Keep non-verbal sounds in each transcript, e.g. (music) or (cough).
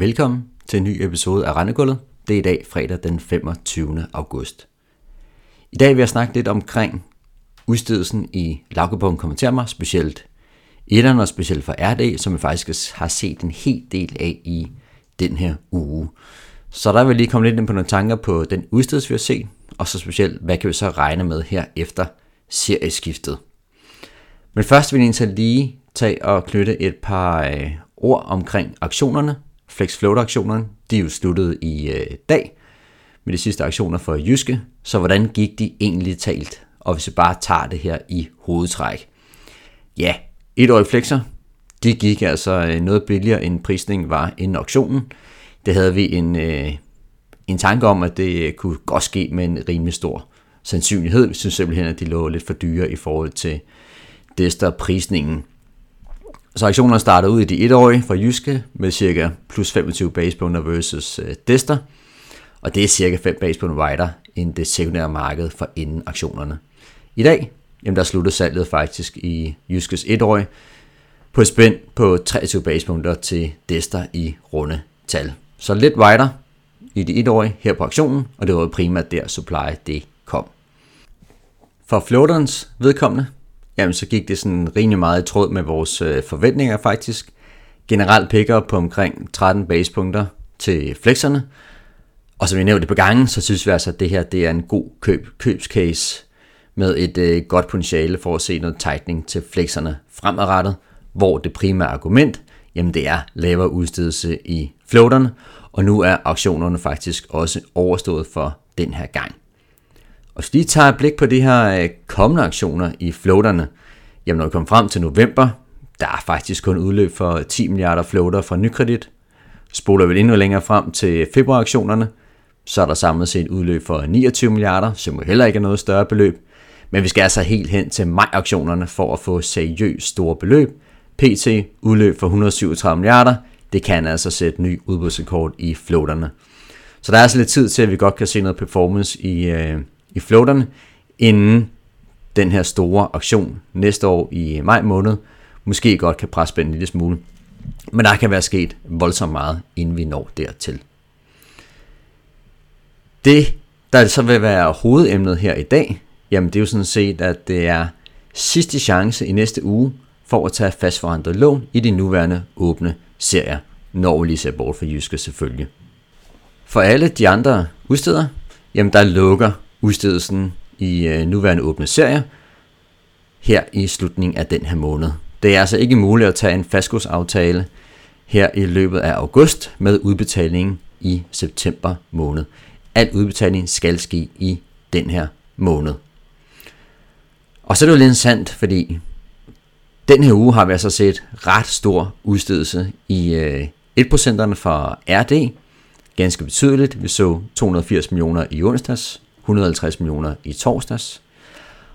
Velkommen til en ny episode af Rendegulvet. Det er i dag fredag den 25. august. I dag vil jeg snakke lidt omkring udstedelsen i lavkupon kommenter mig, specielt etterne og specielt for RD, som jeg faktisk har set en hel del af i den her uge. Så der vil jeg lige komme lidt ind på nogle tanker på den udstedelse, vi har set, og så specielt, hvad kan vi så regne med her efter serieskiftet. Men først vil jeg lige tage og knytte et par øh, ord omkring aktionerne. Flex Float aktionerne, de er jo sluttet i øh, dag med de sidste aktioner for Jyske, så hvordan gik de egentlig talt? Og hvis vi bare tager det her i hovedtræk. Ja, et år flexer, de gik altså øh, noget billigere end prisningen var inden auktionen. Det havde vi en, øh, en tanke om, at det øh, kunne godt ske med en rimelig stor sandsynlighed. Vi synes simpelthen, at de lå lidt for dyre i forhold til der prisningen. Så aktionerne startede ud i de etårige for Jyske med cirka plus 25 basepunkter versus øh, Dester. Og det er cirka 5 basepunkter wider end det sekundære marked for inden aktionerne. I dag, jamen der sluttede salget faktisk i Jyskes etårige på et spænd på 23 basepunkter til Dester i runde tal. Så lidt wider i de etårige her på aktionen, og det var primært der supply det kom. For floaterens vedkommende, jamen så gik det sådan rimelig meget i tråd med vores øh, forventninger faktisk. Generelt picker på omkring 13 basepunkter til flexerne. Og som jeg nævnte på gangen, så synes vi altså, at det her det er en god køb, købscase med et øh, godt potentiale for at se noget tightening til flexerne fremadrettet, hvor det primære argument, jamen det er lavere udstedelse i floaterne, og nu er auktionerne faktisk også overstået for den her gang. Og hvis vi tager et blik på de her øh, kommende aktioner i floaterne, jamen når vi kommer frem til november, der er faktisk kun udløb for 10 milliarder floater fra nykredit. Spoler vi endnu længere frem til februaraktionerne, så er der samlet set udløb for 29 milliarder, som jo heller ikke er noget større beløb. Men vi skal altså helt hen til maj-auktionerne for at få seriøst store beløb. PT udløb for 137 milliarder, det kan altså sætte ny udbudsrekord i floaterne. Så der er altså lidt tid til, at vi godt kan se noget performance i, øh, i floaterne, inden den her store aktion næste år i maj måned, måske godt kan presse spænde en lille smule. Men der kan være sket voldsomt meget, inden vi når dertil. Det, der så vil være hovedemnet her i dag, jamen det er jo sådan set, at det er sidste chance i næste uge for at tage fastforrentet lån i de nuværende åbne serier, når vi lige ser bort for Jyske selvfølgelig. For alle de andre udsteder, jamen der lukker udstedelsen i øh, nuværende åbne serie her i slutningen af den her måned. Det er altså ikke muligt at tage en fastkursaftale her i løbet af august med udbetaling i september måned. Al udbetaling skal ske i den her måned. Og så er det jo lidt interessant, fordi den her uge har vi altså set ret stor udstedelse i øh, 1%'erne fra RD. Ganske betydeligt. Vi så 280 millioner i onsdags, 150 millioner i torsdags.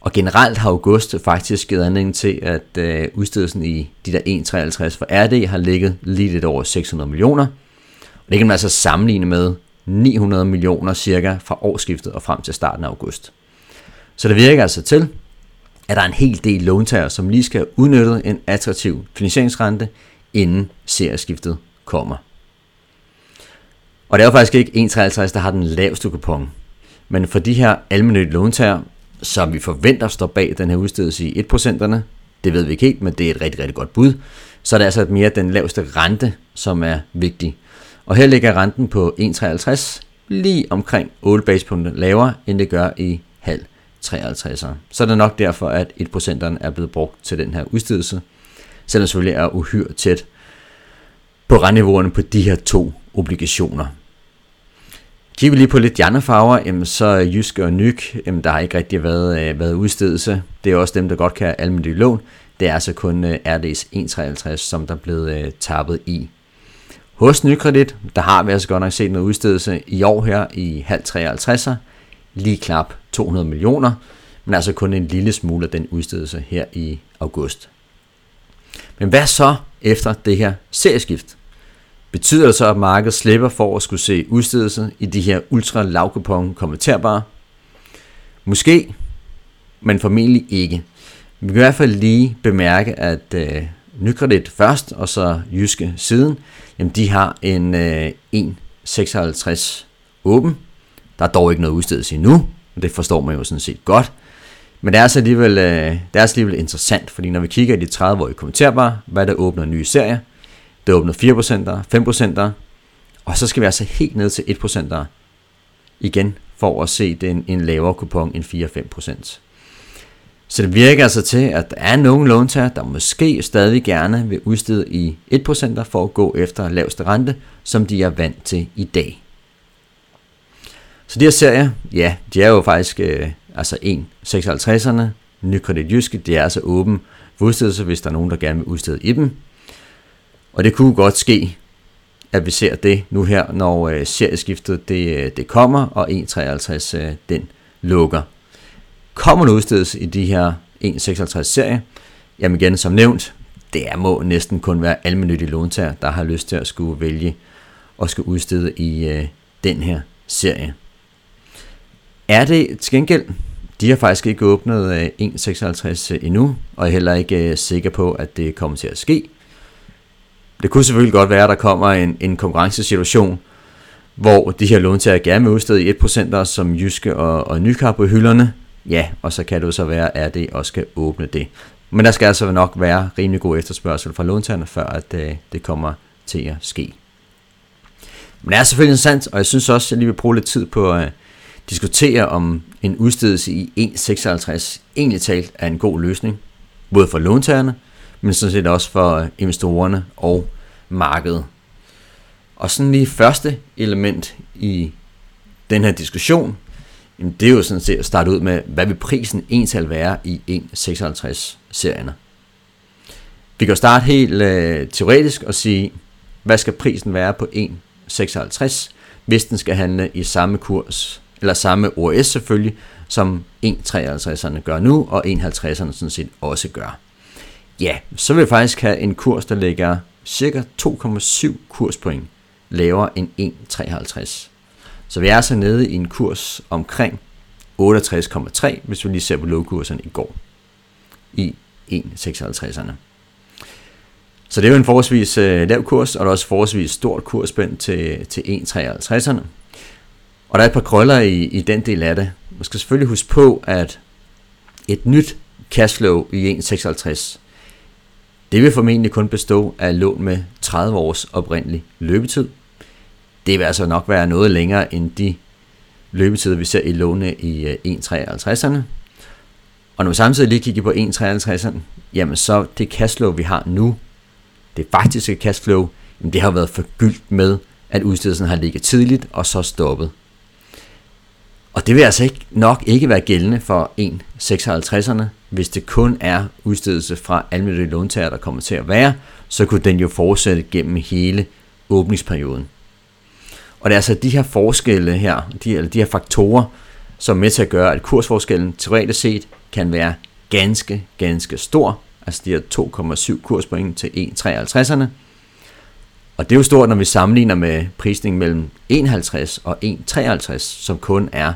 Og generelt har august faktisk givet anledning til, at øh, udstedelsen i de der 1,53 for RD har ligget lige lidt over 600 millioner. Og det kan man altså sammenligne med 900 millioner cirka fra årsskiftet og frem til starten af august. Så det virker altså til, at der er en hel del låntager, som lige skal udnytte en attraktiv finansieringsrente, inden serieskiftet kommer. Og det er jo faktisk ikke 1,53, der har den laveste kupon. Men for de her almindelige låntager, som vi forventer står bag den her udstedelse i 1%'erne, det ved vi ikke helt, men det er et rigtig, rigtig godt bud, så er det altså mere den laveste rente, som er vigtig. Og her ligger renten på 1,53, lige omkring 8 basepunkter lavere, end det gør i halv 53'er. Så er det nok derfor, at 1%'eren er blevet brugt til den her udstedelse, selvom selvfølgelig er uhyre tæt på renteniveauerne på de her to obligationer. Kigger vi lige på lidt de andre farver, jamen så Jysk og Nyk, jamen der har ikke rigtig været, øh, været udstedelse. Det er også dem, der godt kan almindelig almindelige lån. Det er altså kun øh, RD's 153, som der er blevet øh, tappet i. Hos Nykredit, der har vi altså godt nok set noget udstedelse i år her i halv 53'er. Lige knap 200 millioner, men altså kun en lille smule af den udstedelse her i august. Men hvad så efter det her serieskift? Betyder det så, at markedet slipper for at skulle se udstedelse i de her ultra lavkupon konverterbare? Måske, men formentlig ikke. Vi kan i hvert fald lige bemærke, at øh, Nykredit først, og så Jyske siden, jamen de har en øh, 1,56 åben. Der er dog ikke noget udstedelse endnu, og det forstår man jo sådan set godt. Men det er altså alligevel, øh, det er altså alligevel interessant, fordi når vi kigger i de 30-årige kommenterbare, hvad der åbner nye serier, det åbner 4%, 5%, og så skal vi altså helt ned til 1% igen, for at se den, en lavere kupon end 4-5%. Så det virker altså til, at der er nogle låntager, der måske stadig gerne vil udstede i 1% for at gå efter laveste rente, som de er vant til i dag. Så de her serier, ja, de er jo faktisk øh, altså 1,56'erne, Nykredit Jyske, det er altså åben for udstedelse, hvis der er nogen, der gerne vil udstede i dem. Og det kunne godt ske, at vi ser det nu her, når øh, serieskiftet det, øh, det kommer, og 1,53 øh, den lukker. Kommer der udstedes i de her 1,56 serie, jamen igen som nævnt, det er må næsten kun være almindelige låntager, der har lyst til at skulle vælge og skulle udstede i øh, den her serie. Er det til gengæld, de har faktisk ikke åbnet øh, 1,56 øh, endnu, og er heller ikke øh, sikker på, at det kommer til at ske. Det kunne selvfølgelig godt være, at der kommer en, en konkurrencesituation, hvor de her låntager gerne vil udstede i 1% som Jyske og, og Nykar på hylderne. Ja, og så kan det jo så være, at det også skal åbne det. Men der skal altså nok være rimelig god efterspørgsel fra låntagerne, før at det, øh, det kommer til at ske. Men det er selvfølgelig interessant, og jeg synes også, at jeg lige vil bruge lidt tid på at øh, diskutere, om en udstedelse i 1,56 egentlig talt er en god løsning, både for låntagerne, men sådan set også for investorerne og markedet. Og sådan lige første element i den her diskussion, jamen det er jo sådan set at starte ud med, hvad vil prisen egentlig være i 1,56 serierne. Vi kan starte helt øh, teoretisk og sige, hvad skal prisen være på 1,56, hvis den skal handle i samme kurs, eller samme OS selvfølgelig, som 1,53'erne gør nu, og 1,50'erne sådan set også gør. Ja, så vil jeg faktisk have en kurs, der ligger cirka 2,7 kurspoint lavere end 1,53. Så vi er så nede i en kurs omkring 68,3, hvis vi lige ser på lågkurserne i går i 1,56'erne. Så det er jo en forholdsvis øh, lav kurs, og der er også forholdsvis stort kursspænd til, til 1,53'erne. Og der er et par krøller i, i den del af det. Man skal selvfølgelig huske på, at et nyt cashflow i 1,56, det vil formentlig kun bestå af lån med 30 års oprindelig løbetid. Det vil altså nok være noget længere end de løbetider, vi ser i låne i øh, 1,53'erne. Og når vi samtidig lige kigger på 1,53'erne, jamen så det cashflow, vi har nu, det faktiske cashflow, jamen det har været forgyldt med, at udstedelsen har ligget tidligt og så stoppet. Og det vil altså ikke, nok ikke være gældende for 1,56'erne, hvis det kun er udstedelse fra almindelige låntager, der kommer til at være, så kunne den jo fortsætte gennem hele åbningsperioden. Og det er altså de her forskelle her, de, eller de her faktorer, som er med til at gøre, at kursforskellen teoretisk set kan være ganske, ganske stor, altså de her 2,7 kurspoint til 1,53'erne. Og det er jo stort, når vi sammenligner med prisningen mellem 1,50 og 1,53, som kun er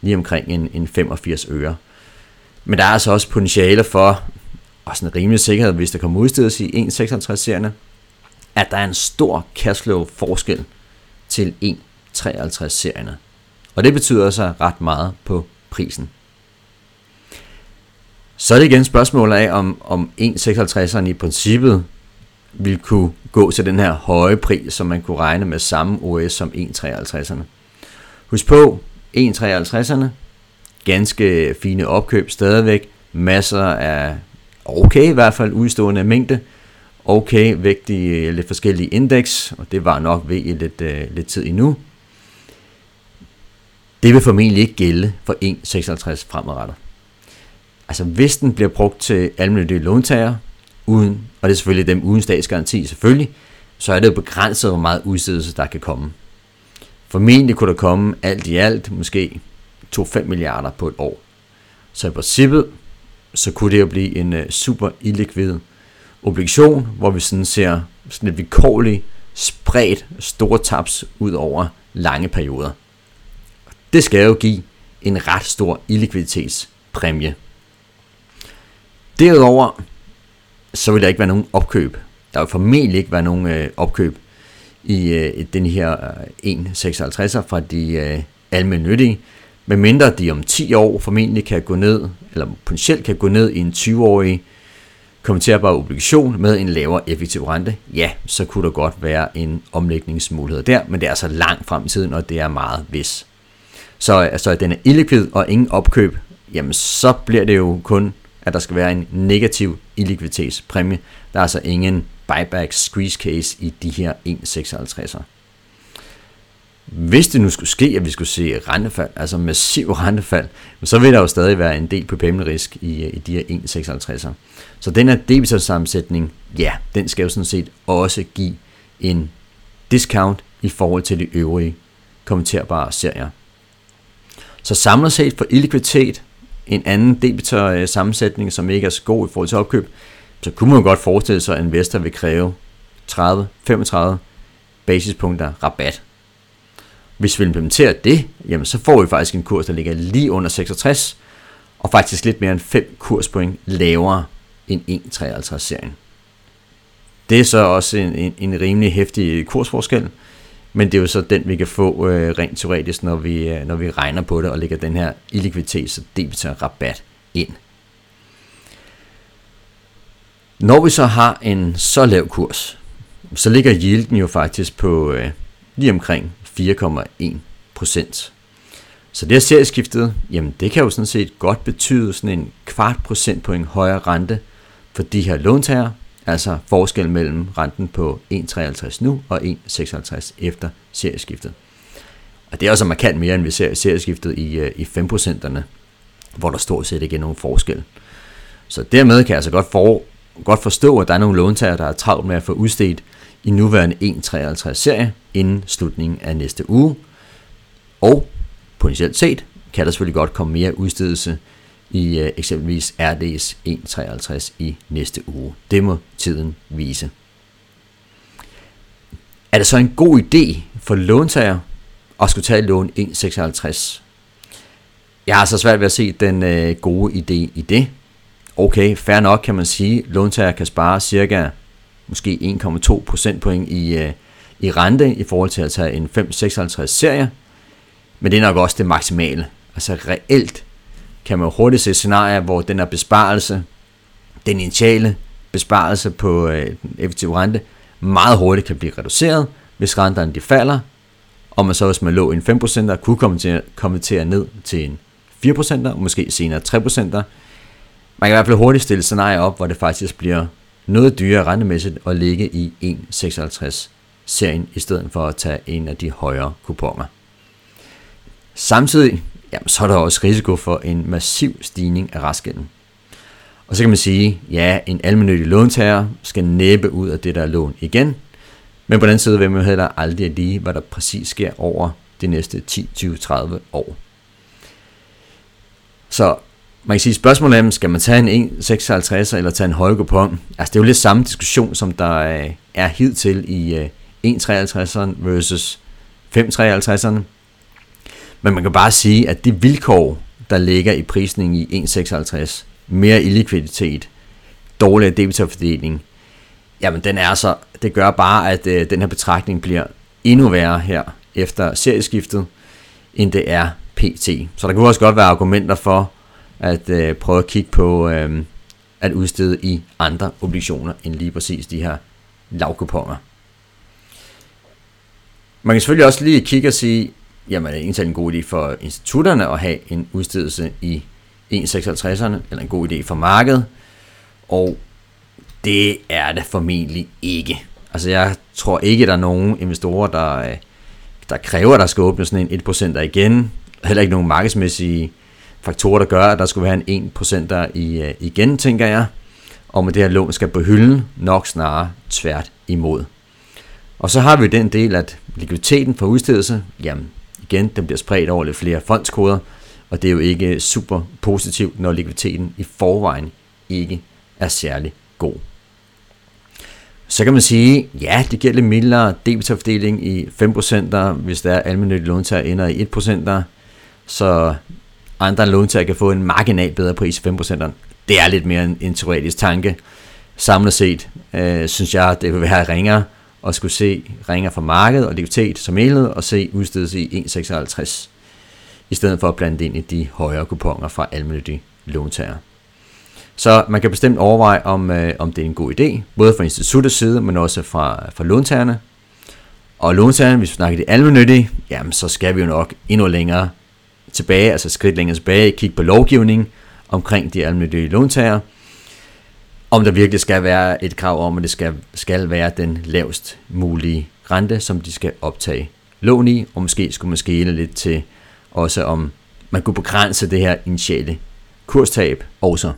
lige omkring en, en 85 øre. Men der er altså også potentiale for, og sådan en rimelig sikkerhed, hvis der kommer udstedes i 1,56-serierne, at der er en stor cashflow forskel til 1,53-serierne. Og det betyder så ret meget på prisen. Så er det igen spørgsmålet af, om, om 1,56'eren i princippet vil kunne gå til den her høje pris, som man kunne regne med samme OS som 1,53'erne. Husk på, 1,53'erne, ganske fine opkøb stadigvæk, masser af okay i hvert fald udstående mængde, okay vægtige øh, lidt forskellige indeks, og det var nok ved i lidt, øh, lidt tid endnu. Det vil formentlig ikke gælde for 1,56 fremadrettet. Altså hvis den bliver brugt til almindelige låntager, uden, og det er selvfølgelig dem uden statsgaranti selvfølgelig, så er det jo begrænset, hvor meget udstedelse der kan komme. Formentlig kunne der komme alt i alt måske 2-5 milliarder på et år. Så i princippet, så kunne det jo blive en øh, super illikvid obligation, hvor vi sådan ser sådan et vilkårligt spredt store tabs ud over lange perioder. Det skal jo give en ret stor illikviditetspræmie. Derudover, så vil der ikke være nogen opkøb. Der vil formentlig ikke være nogen øh, opkøb i øh, den her øh, 1,56'er fra de øh, almindelige, medmindre de om 10 år formentlig kan gå ned, eller potentielt kan gå ned i en 20-årig kommenterbar obligation med en lavere effektiv rente, ja, så kunne der godt være en omlægningsmulighed der, men det er altså langt frem i tiden, og det er meget vis. Så altså, at den er illikvid og ingen opkøb, jamen så bliver det jo kun, at der skal være en negativ illikviditetspræmie. Der er altså ingen buyback squeeze case i de her 1,56'er. Hvis det nu skulle ske, at vi skulle se rentefald, altså massiv (laughs) rentefald, så vil der jo stadig være en del på risk i, i de her 1,56'er. Så den her debitor-sammensætning, ja, den skal jo sådan set også give en discount i forhold til de øvrige kommenterbare serier. Så samlet set for illikviditet, en anden debitor-sammensætning, som ikke er så god i forhold til opkøb, så kunne man godt forestille sig, at investor vil kræve 30-35 basispunkter rabat. Hvis vi implementerer det, jamen så får vi faktisk en kurs, der ligger lige under 66, og faktisk lidt mere end 5 kurspoint lavere end 1,53-serien. Det er så også en, en, en rimelig hæftig kursforskel, men det er jo så den, vi kan få øh, rent teoretisk, når vi, øh, når vi regner på det og lægger den her illikviditets- og debitør rabat ind. Når vi så har en så lav kurs, så ligger yielden jo faktisk på øh, lige omkring 4,1 procent. Så det her serieskiftet, jamen det kan jo sådan set godt betyde sådan en kvart procentpoint højere rente for de her låntager, altså forskel mellem renten på 1,53 nu og 1,56 efter serieskiftet. Og det er også markant mere, end vi ser serieskiftet i, øh, i 5%'erne, hvor der stort set ikke er nogen forskel. Så dermed kan jeg altså godt, for, godt forstå, at der er nogle låntager, der er travlt med at få udstedt i nuværende 1.53 serie inden slutningen af næste uge. Og potentielt set kan der selvfølgelig godt komme mere udstedelse i øh, eksempelvis RD's 1.53 i næste uge. Det må tiden vise. Er det så en god idé for låntager at skulle tage lån 1.56? Jeg har så svært ved at se den øh, gode idé i det. Okay, fair nok kan man sige, låntager kan spare cirka måske 1,2 procentpoint i, øh, i rente i forhold til at tage en 556 serie. Men det er nok også det maksimale. Altså reelt kan man hurtigt se scenarier, hvor den her besparelse, den initiale besparelse på øh, den effektive rente, meget hurtigt kan blive reduceret, hvis renterne de falder, og man så hvis man lå i en 5% kunne komme til, komme til at ned til en 4%, og måske senere 3%. Man kan i hvert fald hurtigt stille scenarier op, hvor det faktisk bliver noget dyrere rentemæssigt at ligge i 1,56 serien, i stedet for at tage en af de højere kuponer. Samtidig jamen, så er der også risiko for en massiv stigning af restgælden. Og så kan man sige, ja, en almindelig låntager skal næppe ud af det der lån igen, men på den side vil man jo heller aldrig lige, hvad der præcis sker over de næste 10, 20, 30 år. Så man kan sige, spørgsmålet er, skal man tage en 1,56 eller tage en høj kupon? Altså det er jo lidt samme diskussion, som der øh, er hidtil i øh, 1,53'eren versus 5,53'eren. Men man kan bare sige, at de vilkår, der ligger i prisningen i 1,56, mere illikviditet, dårligere debitorfordeling, jamen den er så, det gør bare, at øh, den her betragtning bliver endnu værre her efter serieskiftet, end det er PT. Så der kunne også godt være argumenter for at øh, prøve at kigge på øh, at udstede i andre obligationer end lige præcis de her lavkuponer. Man kan selvfølgelig også lige kigge og sige, jamen er det egentlig en god idé for institutterne at have en udstedelse i 1,56'erne, eller en god idé for markedet, og det er det formentlig ikke. Altså jeg tror ikke, der er nogen investorer, der, øh, der kræver, at der skal åbne sådan en 1% igen. Heller ikke nogen markedsmæssige faktorer, der gør, at der skulle være en 1% der i, øh, igen, tænker jeg. Og med det her lån skal på hylden, nok snarere tvært imod. Og så har vi den del, at likviditeten for udstedelse, jamen igen, den bliver spredt over lidt flere fondskoder, og det er jo ikke super positivt, når likviditeten i forvejen ikke er særlig god. Så kan man sige, ja, det giver lidt mildere debitorfordeling i 5%, hvis der er almindelige låntager ender i 1%, så andre låntager kan få en marginal bedre pris i 5%. Det er lidt mere en, en teoretisk tanke, samlet set øh, synes jeg, det vil være ringere at skulle se ringer fra markedet og likviditet som helhed og se udstedelse i 1,56 i stedet for at blande ind i de højere kuponer fra almindelige låntager. Så man kan bestemt overveje, om, øh, om det er en god idé, både fra instituttets side, men også fra, fra låntagerne. Og låntagerne, hvis vi snakker de almindelige, jamen så skal vi jo nok endnu længere tilbage, altså skridt længere tilbage, kigge på lovgivning omkring de almindelige låntager, om der virkelig skal være et krav om, at det skal, skal være den lavest mulige rente, som de skal optage lån i, og måske skulle man skele lidt til også om man kunne begrænse det her initiale kurstab også.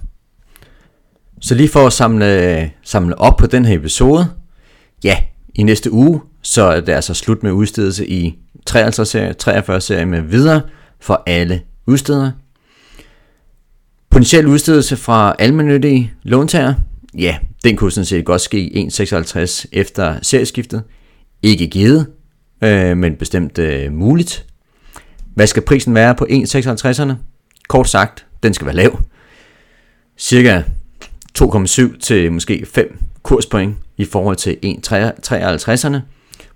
Så lige for at samle, samle op på den her episode, ja, i næste uge, så er det altså slut med udstedelse i 53 serie, 43 serie med videre for alle udstedere. Potentiel udstedelse fra almindelige låntager, ja, den kunne sådan set godt ske 1,56 efter serieskiftet. Ikke givet, øh, men bestemt øh, muligt. Hvad skal prisen være på 1,56'erne? Kort sagt, den skal være lav. Cirka 2,7 til måske 5 kurspoint i forhold til 1,53'erne.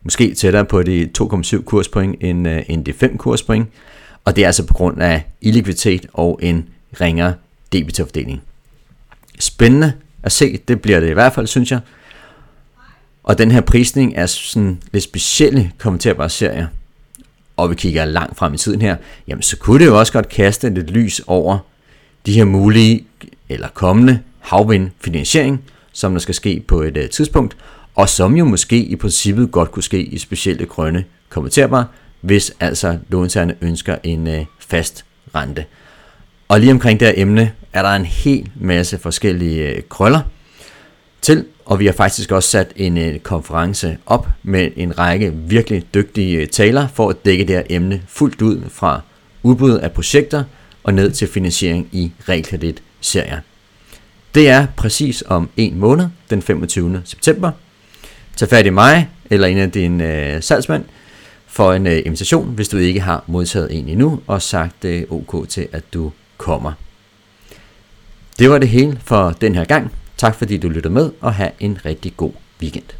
Måske tættere på de 2,7 kurspoint end, øh, end de 5 kurspoint. Og det er altså på grund af illikviditet og en ringere debitfordeling. Spændende at se, det bliver det i hvert fald, synes jeg. Og den her prisning er sådan lidt specielle kommenterbare serier og vi kigger langt frem i tiden her, jamen så kunne det jo også godt kaste lidt lys over de her mulige eller kommende havvindfinansiering, som der skal ske på et uh, tidspunkt, og som jo måske i princippet godt kunne ske i specielle grønne kommenterbare, hvis altså låntagerne ønsker en øh, fast rente. Og lige omkring det her emne er der en hel masse forskellige øh, krøller til, og vi har faktisk også sat en øh, konference op med en række virkelig dygtige øh, talere for at dække det her emne fuldt ud fra udbud af projekter og ned til finansiering i realkreditserier. Det er præcis om en måned, den 25. september. Tag fat i mig eller en af dine øh, salgsmænd for en øh, invitation, hvis du ikke har modtaget en endnu og sagt øh, OK til, at du kommer. Det var det hele for den her gang. Tak fordi du lyttede med, og have en rigtig god weekend.